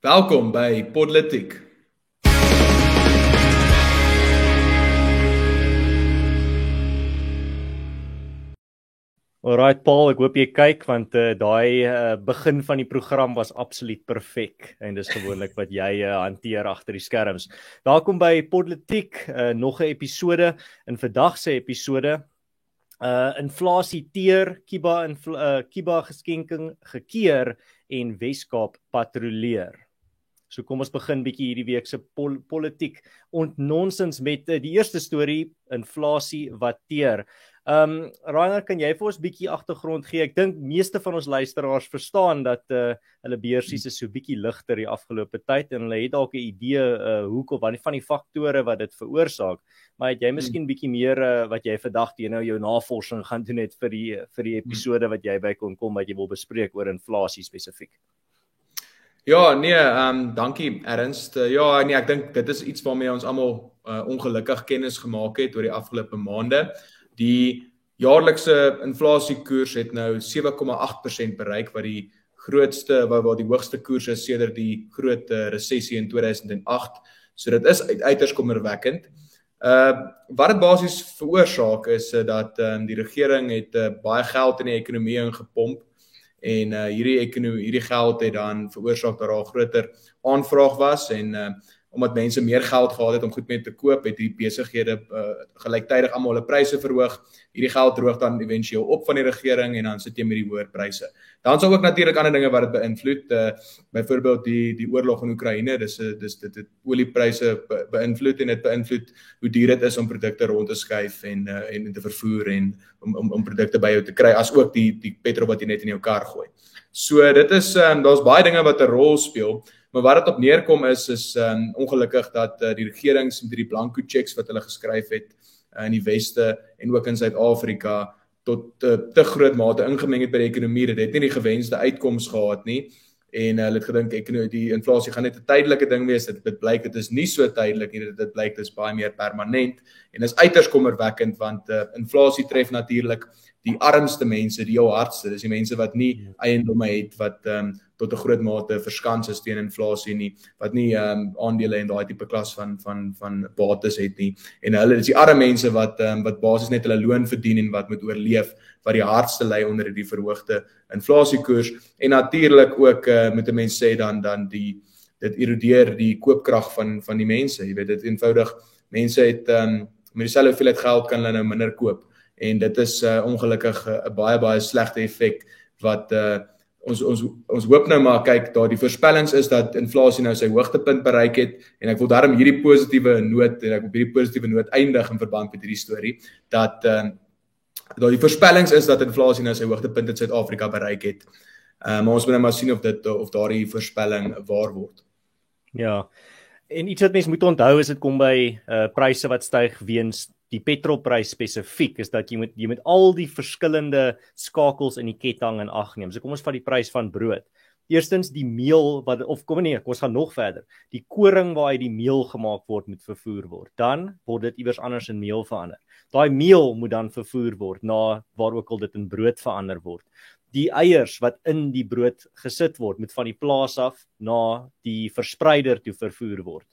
Welkom by Podlitiek. Alright Paul, ek hoop jy kyk want uh, daai uh, begin van die program was absoluut perfek en dis gewoonlik wat jy uh, hanteer agter die skerms. Daar kom by Politiek uh, nog 'n episode in vandag se episode. Uh inflasie teer, Kiba in uh, Kiba geskenking gekeer en Weskaap patrolleer. So kom ons begin bietjie hierdie week se pol politiek ontnonsens met uh, die eerste storie inflasie wat teer. Ehm um, Rainer, kan jy vir ons bietjie agtergrond gee? Ek dink meeste van ons luisteraars verstaan dat uh hulle beursies is so bietjie ligter die afgelope tyd en hulle het dalk 'n idee uh hoekom van die van die faktore wat dit veroorsaak. Maar het jy hmm. miskien bietjie meer uh wat jy vandag teen nou jou navorsing gaan doen net vir die vir die episode wat jy by kon kom wat jy wil bespreek oor inflasie spesifiek? Ja, nee, ehm um, dankie Ernst. Uh, ja, nee, ek dink dit is iets waarmee ons almal uh, ongelukkig kennis gemaak het oor die afgelope maande. Die jaarlikse inflasiekoers het nou 7,8% bereik wat die grootste wat wat die hoogste koers is sedert die groot uh, resessie in 2008. So dit is uit, uiters kommerwekkend. Uh wat dit basies veroorsaak is uh, dat um, die regering het uh, baie geld in die ekonomie ingepomp en uh hierdie ekonomie hierdie geld het dan veroorsaak dat daar 'n groter aanvraag was en uh omdat mense meer geld gehad het om goed mee te koop, het die besighede uh, gelyktydig almal hulle pryse verhoog. Hierdie geld droog dan éventueel op van die regering en dan sit jy met die hoër pryse. Dan sou ook natuurlik ander dinge wat dit beïnvloed, uh, byvoorbeeld die die oorlog in Oekraïne, dis 'n dis dit het oliepryse be, beïnvloed en dit beïnvloed hoe duur dit is om produkte rond te skuif en uh, en te vervoer en om om om produkte by jou te kry, as ook die die petrol wat jy net in jou kar gooi. So dit is um, daar's baie dinge wat 'n rol speel. Maar wat dit op neerkom is is um, ongelukkig dat uh, die regerings met hierdie blanco checks wat hulle geskryf het uh, in die weste en ook in Suid-Afrika tot uh, te groot mate ingemeng het by die ekonomie. Dit het nie die gewenste uitkoms gehad nie en uh, hulle het gedink ek nou die inflasie gaan net 'n tydelike ding wees. Dit dit blyk dit is nie so tydelik nie. Dit dit blyk dit is baie meer permanent en is uiters kommerwekkend want uh, inflasie tref natuurlik die armste mense, die heel hardste. Dis die mense wat nie ja. eiendomme het wat ehm um, tot 'n groot mate verskans is teen inflasie nie, wat nie ehm um, aandele en daai tipe klas van van van bates het nie. En hulle is die arme mense wat ehm um, wat basies net hulle loon verdien en wat moet oorleef wat die hardste ly onder hierdie verhoogde inflasiekoers en natuurlik ook uh, met 'n mens sê dan dan die dit erodeer die koopkrag van van die mense. Jy weet dit eenvoudig mense het ehm um, met dieselfde hoeveelheid geld kan hulle nou minder koop en dit is uh, ongelukkig 'n uh, baie baie slegte effek wat uh, ons ons ons hoop nou maar kyk daar die voorspellings is dat inflasie nou sy hoogtepunt bereik het en ek wil daarom hierdie positiewe noot en ek wil hierdie positiewe noot eindig in verband met hierdie storie dat uh, dat die voorspellings is dat inflasie nou sy hoogtepunt in Suid-Afrika bereik het. Uh, maar ons moet nou maar sien of dit of daardie voorspelling waar word. Ja. En iets wat mense moet onthou is dit kom by uh pryse wat styg weens die petrolprys spesifiek is dat jy moet jy moet al die verskillende skakels in die ketting in ag neem. So kom ons vat die prys van brood. Eerstens die meel wat of kom nee, ons gaan nog verder. Die koring waaruit die meel gemaak word moet vervoer word. Dan word dit iewers anders in meel verander. Daai meel moet dan vervoer word na waar ook al dit in brood verander word. Die eiers wat in die brood gesit word moet van die plaas af na die verspreider toe vervoer word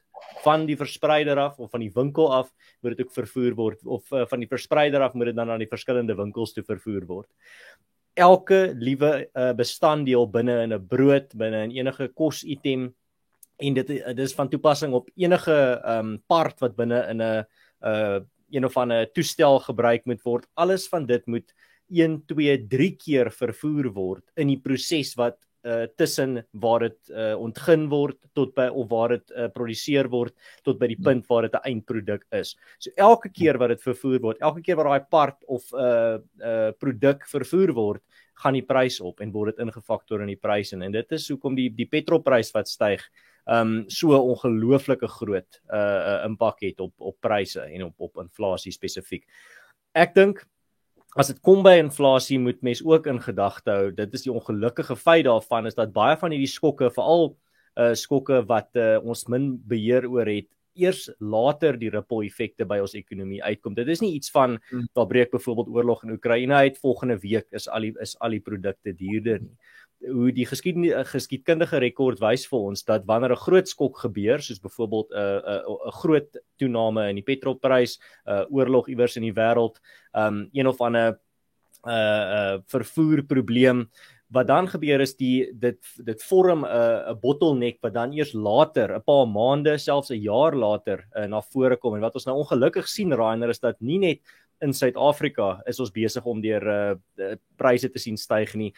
van die verspreider af of van die winkel af moet dit ook vervoer word of uh, van die verspreider af moet dit dan aan die verskillende winkels toe vervoer word. Elke liewe uh, bestanddeel binne in 'n brood, binne in enige kositem en dit uh, dis van toepassing op enige um, part wat binne in 'n uh, een of ander toestel gebruik moet word. Alles van dit moet 1 2 3 keer vervoer word in die proses wat uh tussen waar dit uh ontgin word tot by of waar dit uh produseer word tot by die punt waar dit 'n eindproduk is. So elke keer wat dit vervoer word, elke keer wat daai part of 'n uh uh produk vervoer word, gaan die prys op en word dit ingefaktor in die pryse en dit is hoekom die die petrolprys wat styg um so ongelooflike groot uh impak het op op pryse en op op inflasie spesifiek. Ek dink as dit kom by inflasie moet mens ook in gedagte hou dit is die ongelukkige feit daarvan is dat baie van hierdie skokke veral uh skokke wat uh, ons min beheer oor het eers later die ripple effekte by ons ekonomie uitkom. Dit is nie iets van hmm. daar breek byvoorbeeld oorlog in Oekraïne uit volgende week is al die is al die produkte duurder nie hoe die geskied geskiedkundige rekord wys vir ons dat wanneer 'n groot skok gebeur soos byvoorbeeld 'n uh, 'n uh, 'n groot toename in die petrolprys, 'n uh, oorlog iewers in die wêreld, um een of ander 'n uh, uh, vervoerprobleem wat dan gebeur is die dit dit vorm 'n uh, 'n bottleneck wat dan eers later 'n paar maande selfs 'n jaar later uh, na vore kom. En wat ons nou ongelukkig sien Rainer is dat nie net in Suid-Afrika is ons besig om deur uh pryse te sien styg nie.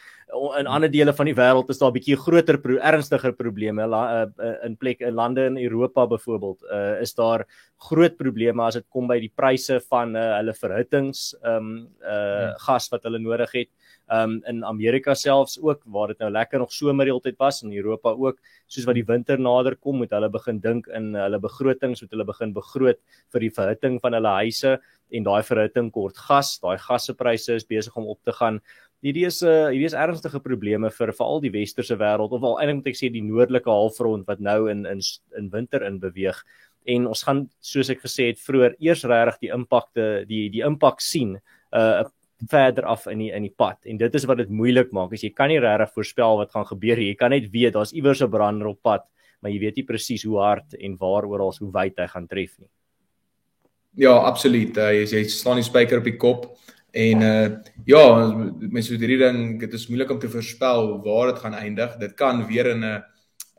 In ander dele van die wêreld is daar 'n bietjie groter pro ernstiger probleme la, uh, in plek in lande in Europa byvoorbeeld. Uh is daar groot probleme as dit kom by die pryse van uh, hulle verhittings um uh hmm. gas wat hulle nodig het. Um in Amerika selfs ook waar dit nou lekker nog somer heeltyd was in Europa ook soos wat die winter nader kom moet hulle begin dink in hulle begrotings moet hulle begin begroot vir die verhitting van hulle huise en daai verhitting kort gas, daai gaspryse is besig om op te gaan. Hierdie is 'n uh, eh, hierdie is ernstige probleme vir veral die westerse wêreld of al eintlik moet ek sê die noordelike halfrond wat nou in in in winter in beweeg en ons gaan soos ek gesê het vroeër eers regtig die impakte die die impak sien uh verder af in die in die pad en dit is wat dit moeilik maak as jy kan nie regtig voorspel wat gaan gebeur jy kan net weet daar's iewers 'n brander op pad maar jy weet nie presies hoe hard en waar oral hoe wyd hy gaan tref nie Ja, absoluut. Uh, jy jy staan die spyker op die kop en uh ja, mense moet hierdie ding dit is moeilik om te voorspel waar dit gaan eindig. Dit kan weer in 'n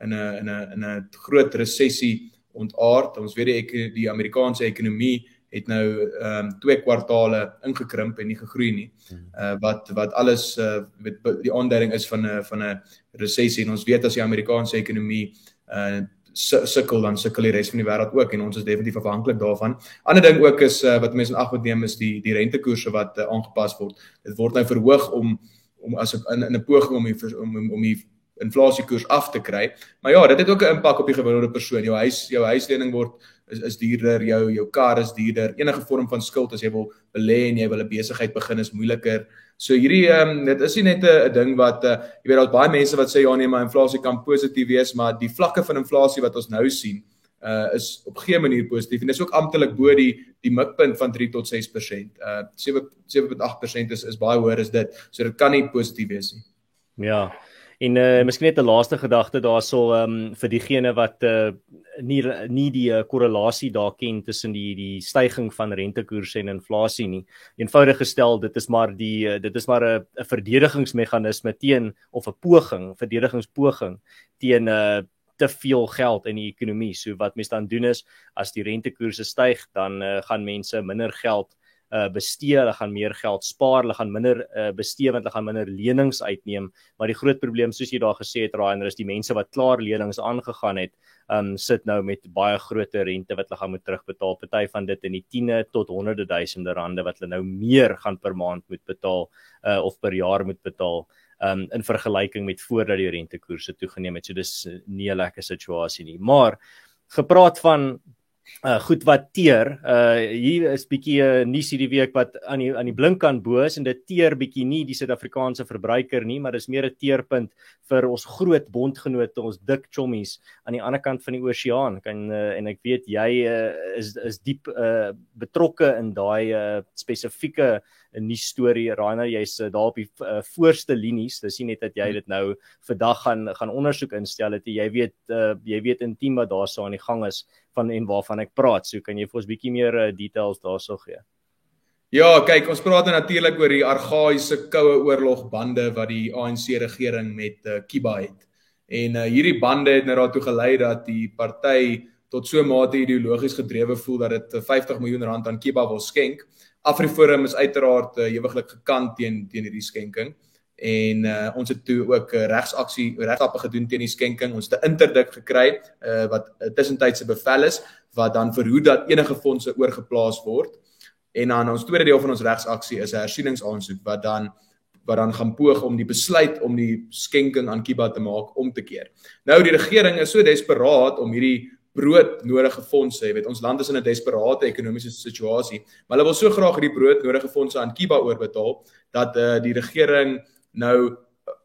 in 'n in 'n in 'n groot resessie ontaard. Ons weet die die Amerikaanse ekonomie het nou ehm um, twee kwartaale ingekrimp en nie gegroei nie. Uh wat wat alles uh met die aanduiding is van 'n van 'n resessie en ons weet as die Amerikaanse ekonomie uh sukkel dan sukkel die res van die wêreld ook en ons is definitief afhanklik daarvan. Ander ding ook is uh, wat mense in ag moet neem is die die rentekoerse wat uh, aangepas word. Dit word nou verhoog om om as in in 'n poging om die, om om die inflasiekoers af te kry. Maar ja, dit het ook 'n impak op die gewone persoon. Jou huis jou huislening word is is duurder, jou jou kar is duurder. Enige vorm van skuld as jy wil belê en jy wil 'n besigheid begin is moeiliker. So hierdie ehm um, dit is nie net 'n ding wat uh, jy weet daar's baie mense wat sê ja nee, maar inflasie kan positief wees, maar die vlakke van inflasie wat ons nou sien uh is op geen manier positief en dis ook amptelik bo die die mikpunt van 3 tot 6%. Uh 7 7.8% is is baie hoër as dit. So dit kan nie positief wees nie. Ja. En uh miskien net 'n laaste gedagte daarso um vir diegene wat uh nie nie die uh, korrelasie daar ken tussen die die stygings van rentekoerse en inflasie nie. Eenvoudig gestel, dit is maar die uh, dit is maar 'n verdedigingsmeganisme teen of 'n poging, verdedigingspoging teen 'n uh, te veel geld in die ekonomie. So wat mense dan doen is as die rentekoerse styg, dan uh, gaan mense minder geld uh bestee, hulle gaan meer geld spaar, hulle gaan minder uh bestee want hulle gaan minder lenings uitneem. Maar die groot probleem soos jy daar gesê het Ryan, is die mense wat klaar lenings aangegaan het, um sit nou met baie groter rente wat hulle gaan moet terugbetaal. Party van dit in die tiene tot honderde duisende rande wat hulle nou meer gaan per maand moet betaal uh of per jaar moet betaal um in vergelyking met voordat die rentekoerse toegeneem het. So dis nie 'n lekker situasie nie. Maar gepraat van uh goed wat teer. Uh hier is bietjie 'n uh, nuus hierdie week wat aan die aan die blinkkant bo is en dit teer bietjie nie die Suid-Afrikaanse verbruiker nie, maar dis meer 'n teerpunt vir ons groot bondgenote, ons dik chommies aan die ander kant van die oseaan. Kan uh, en ek weet jy uh, is is diep uh betrokke in daai uh spesifieke 'n nuus storie Rainer jy's uh, daar op die uh, voorste linies dis nie net dat jy dit nou vandag gaan gaan ondersoek instel het jy weet uh, jy weet intiem wat daarso aan die gang is van en waarvan ek praat. So kan jy vir ons bietjie meer uh, details daarso gee? Ja, kyk, ons praat nou natuurlik oor die argaïese koue oorlogbande wat die ANC regering met uh, Kiba het. En uh, hierdie bande het nou daartoe gelei dat die party tot so mate ideologies gedrewe voel dat dit 50 miljoen rand aan Kiba wil skenk. Afriforum is uiteraard uh, ewiglik gekant teen teen hierdie skenking. En uh, ons het toe ook uh, regsaksie regstappe gedoen teen die skenking. Ons het 'n interdik gekry uh, wat 'n tussentydse bevel is wat dan verhoed dat enige fondse oorgeplaas word. En dan ons tweede deel van ons regsaksie is 'n hersieningsaansoek wat dan wat dan gaan poog om die besluit om die skenking aan Kiba te maak om te keer. Nou die regering is so desperaat om hierdie broodnodige fondse, jy weet ons land is in 'n desperate ekonomiese situasie, maar hulle wil so graag hierdie broodnodige fondse aan Kiba oorbetaal dat uh, die regering nou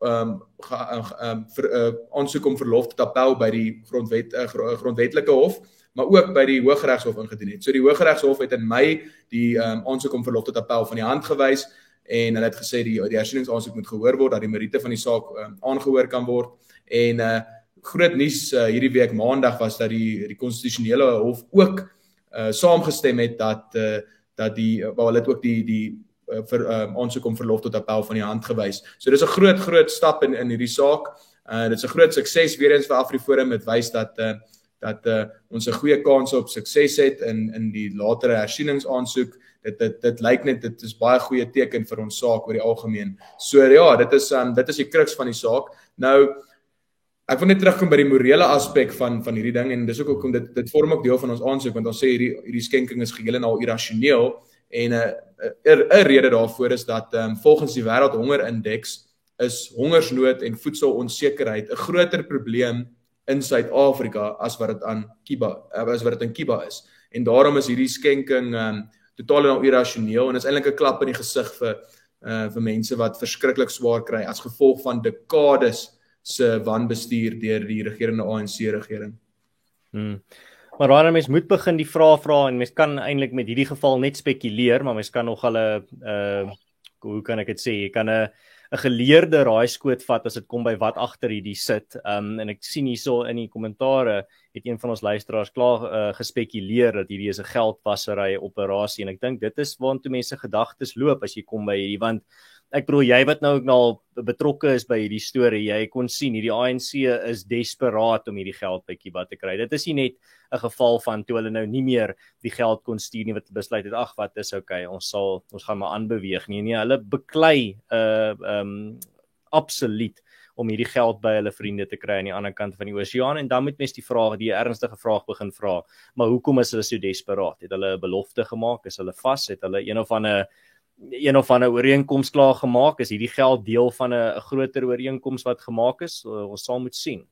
ehm um, ehm um, vir 'n uh, aansoek om verlof tot appel by die grondwet uh, grondwetlike hof maar ook by die Hooggeregshof ingedien het. So die Hooggeregshof het in Mei die ehm um, aansoek om verlof tot appel van die hand gewys en hulle het gesê die die hersieningsaansoek moet gehoor word dat die meriete van die saak um, aangehoor kan word en uh groot nuus uh, hierdie week maandag was dat die die konstitusionele hof ook uh saamgestem het dat uh dat die waar hulle het ook die die vir um, aansoek om verlof tot appel van die hand gewys. So dis 'n groot groot stap in in hierdie saak. Uh dit's 'n groot sukses weer eens vir AfriForum met wys dat uh dat uh ons 'n goeie kans op sukses het in in die latere hersieningsaansoek dit dit dit lyk net dit is baie goeie teken vir ons saak oor die algemeen. So ja, dit is um dit is die kruks van die saak. Nou ek wil net terugkom by die morele aspek van van hierdie ding en dis ook hoekom dit dit vorm ook deel van ons aansoek want ons sê hierdie hierdie skenking is geheel en al irrasioneel en 'n uh, 'n 'n rede daarvoor is dat um volgens die wêreldhongerindeks is hongersnood en voedselonsekerheid 'n groter probleem in Suid-Afrika as wat dit aan Kiba as wat dit in Kiba is. En daarom is hierdie skenking um totaal en al irrasioneel en is eintlik 'n klap in die gesig vir uh vir mense wat verskriklik swaar kry as gevolg van dekades se wanbestuur deur die regerende ANC regering. Hmm. Maar raai mens moet begin die vrae vra en mens kan eintlik met hierdie geval net spekuleer, maar mens kan nog 'n uh hoe kan ek dit sê, jy kan 'n 'n geleerde raaiskoot vat as dit kom by wat agter hierdie sit. Um en ek sien hierso in die kommentare het een van ons luisteraars klaar uh, gespekuleer dat hierdie is 'n geldwasery operasie en ek dink dit is waartoe mense gedagtes loop as jy kom by hierdie want ek bedoel jy wat nou ook nou betrokke is by hierdie storie, jy kon sien hierdie ANC is desperaat om hierdie geld by Kiba te kry. Dit is nie net 'n geval van toe hulle nou nie meer die geld kon stuur nie wat besluit het ag wat is okay, ons sal ons gaan maar aanbeweeg nie. Nee, hulle beklei uh, um, absoluut om hierdie geld by hulle vriende te kry aan die ander kant van die oseaan en dan moet mens die vraag, die ernstige vraag begin vra, maar hoekom is hulle so desperaat? Het hulle 'n belofte gemaak? Is hulle vas? Het hulle een of ander een of ander ooreenkoms klaar gemaak? Is hierdie geld deel van 'n groter ooreenkoms wat gemaak is? Ons sal moet sien.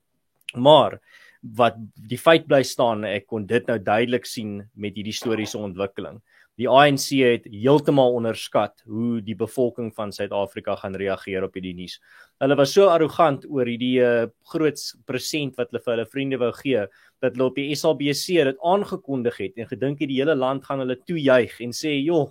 Maar wat die feit bly staan ek kon dit nou duidelik sien met hierdie historiese ontwikkeling die ANC het heeltemal onderskat hoe die bevolking van Suid-Afrika gaan reageer op hierdie nuus. Hulle was so arrogant oor hierdie uh, groot present wat hulle vir hulle vriende wou gee dat hulle op die SABC dit aangekondig het en gedink het die hele land gaan hulle toejuig en sê joh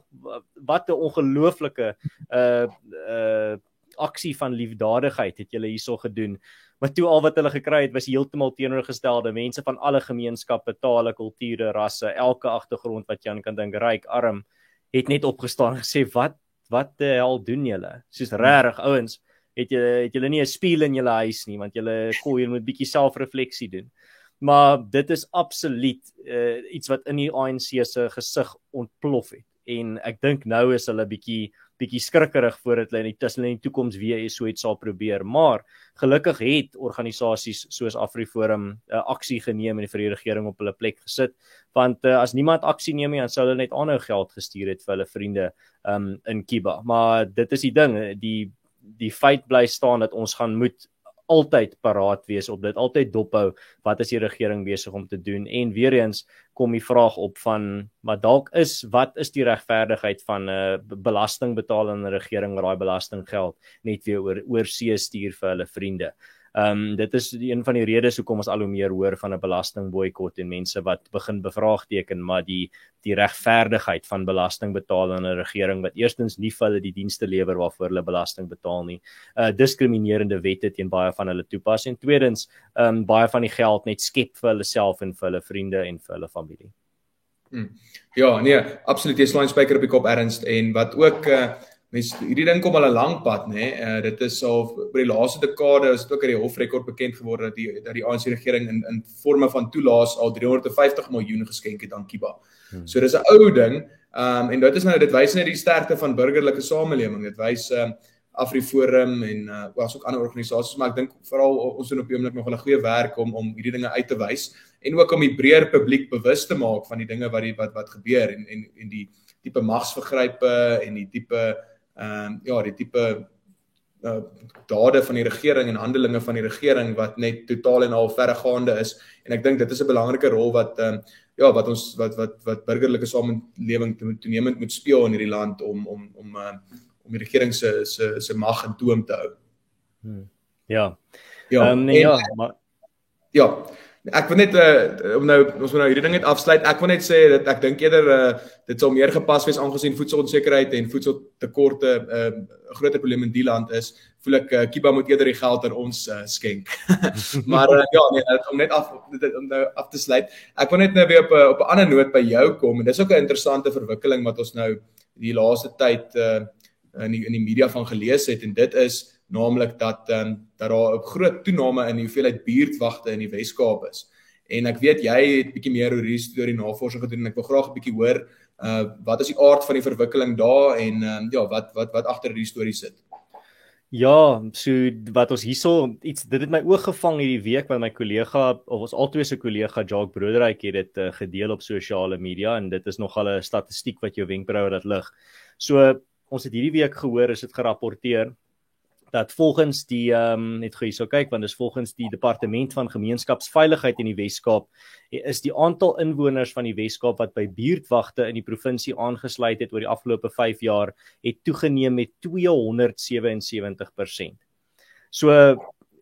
wat 'n ongelooflike uh uh aksie van liefdadigheid het julle hierso gedoen. Maar toe al wat hulle gekry het was heeltemal teenoorgestelde mense van alle gemeenskappe, tale, kulture, rasse, elke agtergrond wat jy kan dink, ryk, arm, het net opgestaan en gesê wat wat die hel doen julle? Soos regtig ouens, het julle het julle nie 'n spieël in julle huis nie want julle koei julle moet bietjie selfrefleksie doen maar dit is absoluut uh, iets wat in die ANC se gesig ontplof het en ek dink nou is hulle bietjie bietjie skrikkerig voordat hulle in die tussen in die toekoms weer so iets sal probeer. Maar gelukkig het organisasies soos AfriForum 'n uh, aksie geneem en vir die regering op hulle plek gesit want uh, as niemand aksie neem nie dan sou hulle net aanhou geld gestuur het vir hulle vriende um, in Kiba maar dit is die ding die die feit bly staan dat ons gaan moet altyd paraat wees op dit, altyd dophou wat is die regering besig om te doen en weer eens kom die vraag op van maar dalk is wat is die regverdigheid van 'n uh, belastingbetalende regering wat daai belastinggeld net weer oor oor see stuur vir hulle vriende. Ehm um, dit is een van die redes hoekom ons al hoe meer hoor van 'n belastingboikot en mense wat begin bevraagteken maar die die regverdigheid van belasting betaal aan 'n regering wat eerstens nie vir hulle die dienste lewer waarvoor hulle belasting betaal nie. uh, diskriminerende wette teen baie van hulle toepas en tweedens ehm um, baie van die geld net skep vir hulle self en vir hulle vriende en vir hulle familie. Hmm. Ja, nee, absoluut jy slaan spyker op die kop ernst en wat ook uh, mens hierdie ding kom al 'n lang pad nê. Nee? Uh, dit is al oor die laaste dekade is dit ook uit die hofrekord bekend geword dat die dat die ANC regering in in forme van toelaas al 350 miljoen geskenk het aan Kiba. Hmm. So dis 'n ou ding. Um en dit is nou dit wys net die sterkte van burgerlike samelewing. Dit wys um Afriforum en uh was ook ander organisasies maar ek dink veral ons doen op die oomblik nog 'n goeie werk om om hierdie dinge uit te wys en ook om die breër publiek bewus te maak van die dinge wat die wat wat gebeur en en en die tipe magsvergrype en die tipe ehm uh, ja die tipe uh dade van die regering en handelinge van die regering wat net totaal en al verregaande is en ek dink dit is 'n belangrike rol wat ehm um, ja wat ons wat wat wat burgerlike samelewing toenemend moet speel in hierdie land om om om uh, om die regering se se se mag in toom te hou. Hmm. Ja. Ja, um, nee, en, ja, maar ja. Ek wil net uh, om nou ons moet nou hierdie ding net afsluit. Ek wil net sê dat ek dink eerder uh, dit sal meer gepas wees aangesien voedselonsekerheid en voedseltekorte 'n uh, groter probleem in die land is. Voel ek uh, Kiba moet eerder die geld aan ons uh, skenk. maar uh, ja, nee, om net af om nou af te sluit. Ek wil net nou weer op 'n op 'n ander noot by jou kom en dis ook 'n interessante verwikkeling wat ons nou die laaste tyd uh, in die, in die media van gelees het en dit is naamlik dat ehm um, dat daar 'n groot toename in die hoeveelheid buurtwagte in die Wes-Kaap is. En ek weet jy het bietjie meer oor hierdie storie navorsing gedoen en ek wil graag 'n bietjie hoor uh wat is die aard van die verwikkeling daar en ehm um, ja, wat wat wat agter hierdie storie sit. Ja, so wat ons hierso iets dit het my oog gevang hierdie week met my kollega of ons altyd se kollega Jacques Broederyk het dit uh, gedeel op sosiale media en dit is nogal 'n statistiek wat jou wenkbroue laat lig. So ons het hierdie week gehoor is dit gerapporteer dat volgens die ehm um, net gou hierso kyk want dis volgens die departement van gemeenskapsveiligheid in die Wes-Kaap is die aantal inwoners van die Wes-Kaap wat by buurtwagte in die provinsie aangesluit het oor die afgelope 5 jaar het toegeneem met 277%. So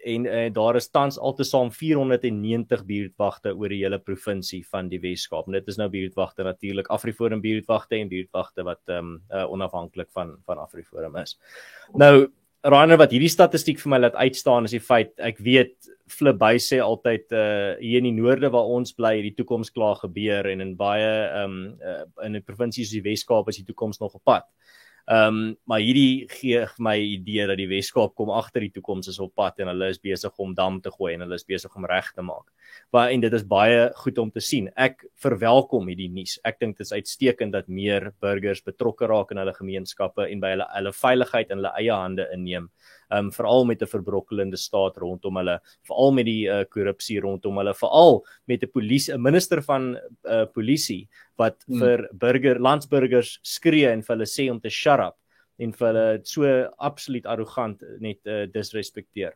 en uh, daar is tans altesaam 490 buurtwagte oor die hele provinsie van die Wes-Kaap. Dit is nou buurtwagte natuurlik Afriforum buurtwagte en buurtwagte wat ehm um, uh, onafhanklik van van Afriforum is. Nou Rainer wat hierdie statistiek vir my laat uitstaan is die feit ek weet Fliby sê altyd uh hier in die noorde waar ons bly hierdie toekoms klaar gebeur en in baie um uh, in 'n provinsie soos die Wes-Kaap is die toekoms nog op pad. Ehm um, maar hierdie gee my idee dat die Weskaap kom agter die toekoms is op pad en hulle is besig om dam te gooi en hulle is besig om reg te maak. Maar en dit is baie goed om te sien. Ek verwelkom hierdie nuus. Ek dink dit is uitstekend dat meer burgers betrokke raak in hulle gemeenskappe en by hulle hulle veiligheid in hulle eie hande inneem um veral met 'n verbrokkelende staat rondom hulle, veral met die uh, korrupsie rondom hulle, veral met 'n polisie, 'n minister van uh, polisie wat hmm. vir burger landsburgers skree en vir hulle sê om te shut up en vir hulle so absoluut arrogant net uh, disrespekteer.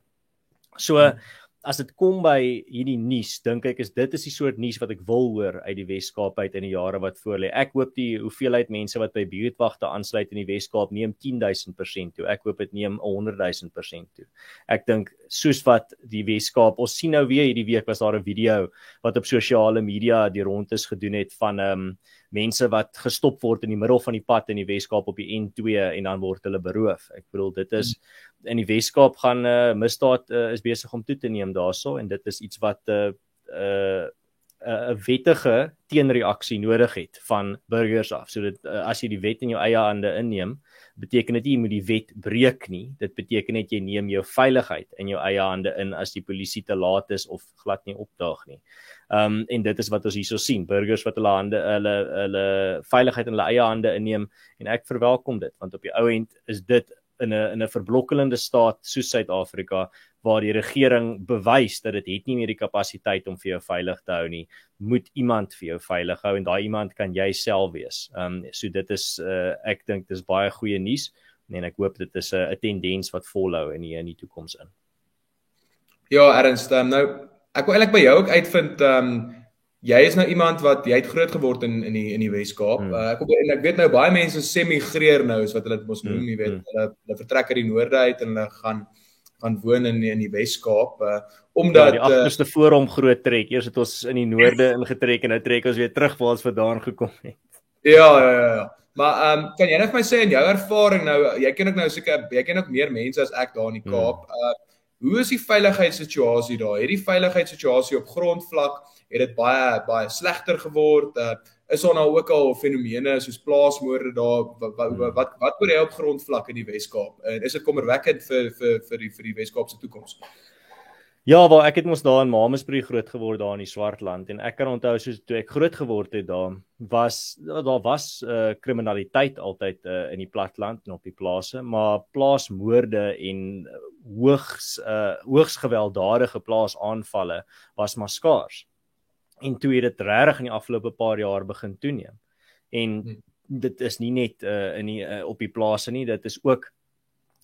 So hmm as dit kom by hierdie nuus, dink ek is dit is die soort nuus wat ek wil hoor uit die Wes-Kaap uit in die jare wat voorlê. Ek hoop die hoeveelheid mense wat by buurtwagte aansluit in die Wes-Kaap neem 10000% toe. Ek hoop dit neem 100000% toe. Ek dink soos wat die Wes-Kaap, ons sien nou weer hierdie week was daar 'n video wat op sosiale media die rondes gedoen het van ehm um, mense wat gestop word in die middel van die pad in die Wes-Kaap op die N2 en dan word hulle beroof. Ek bedoel dit is in die Wes-Kaap gaan 'n uh, eh, misdaad uh, is besig om toe te neem daarso en dit is iets wat 'n uh, uh, 'n wettige teenreaksie nodig het van burgers af. So dit uh, as jy die wet in jou eie hande inneem, beteken dit nie jy moet die wet breek nie. Dit beteken net jy neem jou veiligheid in jou eie hande in as die polisie te laat is of glad nie opdaag nie. Ehm um, en dit is wat ons hierso sien, burgers wat hulle hande hulle hulle veiligheid in hulle eie hande inneem en ek verwelkom dit want op die ou end is dit in 'n in 'n verblokkelende staat soos Suid-Afrika waar die regering bewys dat dit het nie meer die kapasiteit om vir jou veilig te hou nie, moet iemand vir jou veilig hou en daai iemand kan jy self wees. Ehm um, so dit is uh, ek dink dis baie goeie nuus en ek hoop dit is 'n uh, tendens wat volhou in die in die toekoms in. Ja, Ernst, um, nou ek wil eintlik by jou ook uitvind ehm um, jy is nou iemand wat jy het groot geword in in die in die Wes-Kaap. Hmm. Uh, ek op, en ek weet nou baie mense semigreer nou is wat hulle dit mos noem, hmm. jy weet, hmm. hulle hulle vertrek uit die noorde uit en hulle gaan gaan woon in in die Wes-Kaap uh, omdat ja, die eh, agterste voor hom groot trek. Eers het ons in die noorde ingetrek en nou trek ons weer terug waar ons vandaan gekom het. Ja, ja, ja, ja. Maar ehm um, kan jy net vir my sê in jou ervaring nou, jy ken ook nou seker jy ken ook meer mense as ek daar in die hmm. Kaap. Hmm. Uh hoe is die veiligheidssituasie daar? Het die veiligheidssituasie op grondvlak het dit baie baie slegter geword. Uh, is daar nou ook al fenomene soos plaasmoorde daar wat wat wat, wat oor hy op grondvlak in die Wes-Kaap? En is dit kommerwekkend vir vir vir die vir die Wes-Kaap se toekoms? Ja, waar ek het mos daar in Mamesbury groot geword daar in die Swartland en ek kan onthou soos toe ek groot geword het daar was daar was uh, kriminaliteit altyd uh, in die platland en op die plase, maar plaasmoorde en hoogs uh, hoogs gewelddadige plaasaanvalle was maar skaars. En toe het dit regtig in die afgelope paar jaar begin toeneem. En hmm. dit is nie net uh, in die uh, op die plase nie, dit is ook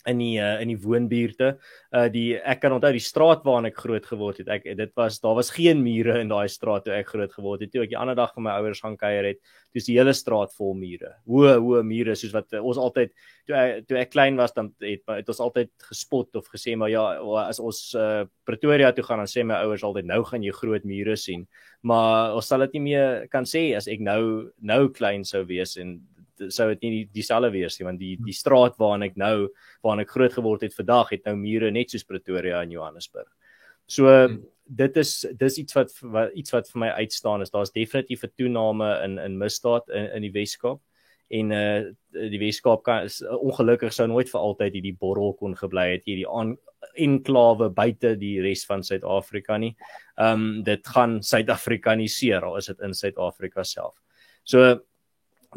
in die uh, in die woonbuurte. Uh die ek kan onthou die straat waarin ek groot geword het. Ek dit was daar was geen mure in daai straat toe ek groot geword het. Toe ek die ander dag met my ouers gaan kuier het, dis die hele straat vol mure. Hoë hoë mure soos wat uh, ons altyd toe ek, toe ek klein was dan het, het ons altyd gespot of gesê maar ja, as ons uh, Pretoria toe gaan dan sê my ouers altyd nou gaan jy groot mure sien. Maar ons sal dit nie meer kan sê as ek nou nou klein sou wees en sou dit nie dieselfde wees nie want die die straat waarin ek nou waarin ek groot geword het vandag het nou mure net soos Pretoria en Johannesburg. So hmm. dit is dis iets wat, wat iets wat vir my uitstaan is daar's definitief 'n toename in in misdaad in in die Weskaap en uh die Weskaap kan is, ongelukkig sou nooit vir altyd hierdie borrel kon gebly het hierdie aan enklawe buite die res van Suid-Afrika nie. Ehm um, dit gaan Suid-Afrikaniseer al is dit in Suid-Afrika self. So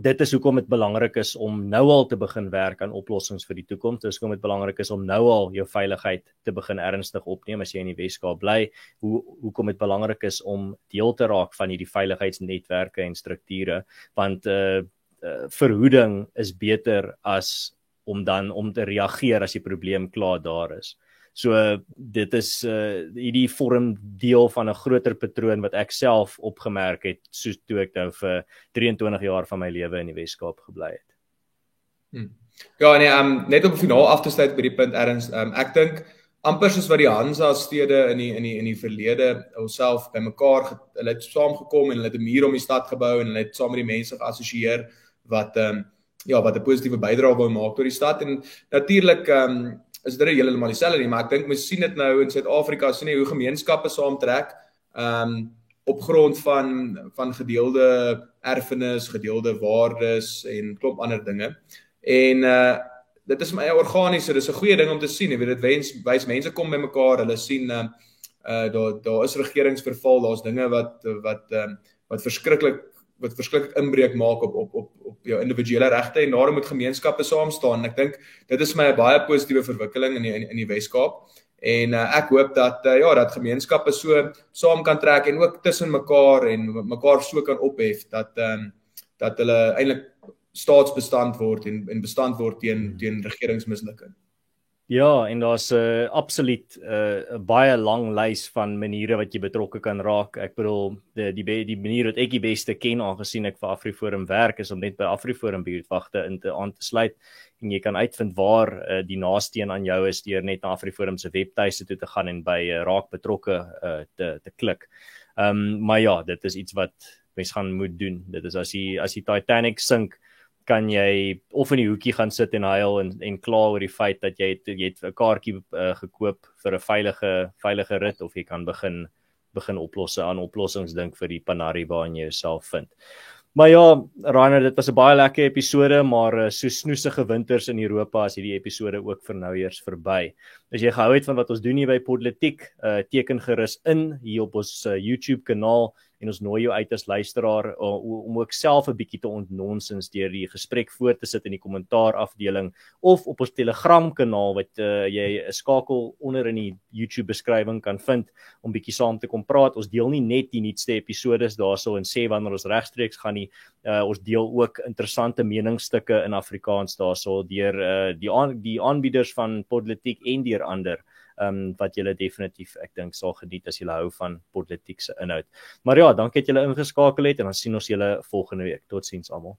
dit is hoekom dit belangrik is om nou al te begin werk aan oplossings vir die toekoms. Dis hoekom dit belangrik is om nou al jou veiligheid te begin ernstig opneem as jy in die Weskaap bly. Hoe hoekom dit belangrik is om deel te raak van hierdie veiligheidsnetwerke en strukture want uh, uh verhoeding is beter as om dan om te reageer as die probleem klaar daar is. So dit is uh hierdie vorm deel van 'n groter patroon wat ek self opgemerk het soos toe ek nou vir 23 jaar van my lewe in die Weskaap gebly het. Hmm. Ja nee, um net om finaal af te sluit by die punt erns, um ek dink amper soos wat die Hansa stede in die in die in die verlede homself bymekaar hulle het saamgekom en hulle het 'n muur om die stad gebou en hulle het saam met die mense geassosieer wat um ja, wat 'n positiewe bydrae wou maak tot die stad en natuurlik um is dit heeltemal dieselfde nie, maar ek dink mens sien dit nou in Suid-Afrika, sien jy hoe gemeenskappe saamtrek um op grond van van gedeelde erfenis, gedeelde waardes en klop ander dinge. En uh dit is my organiese, dis 'n goeie ding om te sien, jy weet dit wens wys mense kom bymekaar, hulle sien uh uh daar daar is regeringsverval, daar's dinge wat wat um wat verskriklik wat verskriklik inbreuk maak op op op op jou individuele regte en daarom moet gemeenskappe saam staan. Ek dink dit is my 'n baie positiewe verwikkeling in die in die Wes-Kaap. En uh, ek hoop dat uh, ja, dat gemeenskappe so saam kan trek en ook tussen mekaar en mekaar so kan ophef dat um, dat hulle eintlik staatsbestand word en en bestand word teen teen regeringsmislukking. Ja, en daar's 'n uh, absoluut 'n uh, baie lang lys van maniere wat jy betrokke kan raak. Ek bedoel die die die manier wat ek die beste ken aangesien ek vir AfriForum werk is om net by AfriForum buurtwagte in te aan te sluit en jy kan uitvind waar uh, die naaste een aan jou is deur net na AfriForum se webtuiste toe te gaan en by uh, raak betrokke uh, te te klik. Ehm um, maar ja, dit is iets wat mens gaan moet doen. Dit is as jy as die Titanic sink, kan jy of in die hoekie gaan sit en huil en en kla oor die feit dat jy het, jy het 'n kaartjie uh, gekoop vir 'n veilige veilige rit of jy kan begin begin oplosse aan oplossings dink vir die panari waarin jy jouself vind. Maar ja, Rainer, dit was 'n baie lekker episode, maar uh, so snoesige winters in Europa as hierdie episode ook vir nou eers verby. As jy gehou het van wat ons doen hier by Politiek, uh, teken gerus in hier op ons uh, YouTube kanaal en ons nooi jou uit as luisteraar uh, om ook self 'n bietjie te ontnonsens deur die gesprek voor te sit in die kommentaar afdeling of op ons Telegram kanaal wat uh, jy 'n skakel onder in die YouTube beskrywing kan vind om bietjie saam te kom praat. Ons deel nie net die nuutste episode daarso en sê wanneer ons regstreeks gaan nie. Uh, ons deel ook interessante meningsstukke in Afrikaans daarso deur uh, die aan, die aanbieders van Politiek en deur ander ehm um, wat julle definitief ek dink sal geniet as julle hou van politieke inhoud. Maar ja, dankie dat julle ingeskakel het en dan sien ons julle volgende week. Totsiens almal.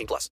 18 plus.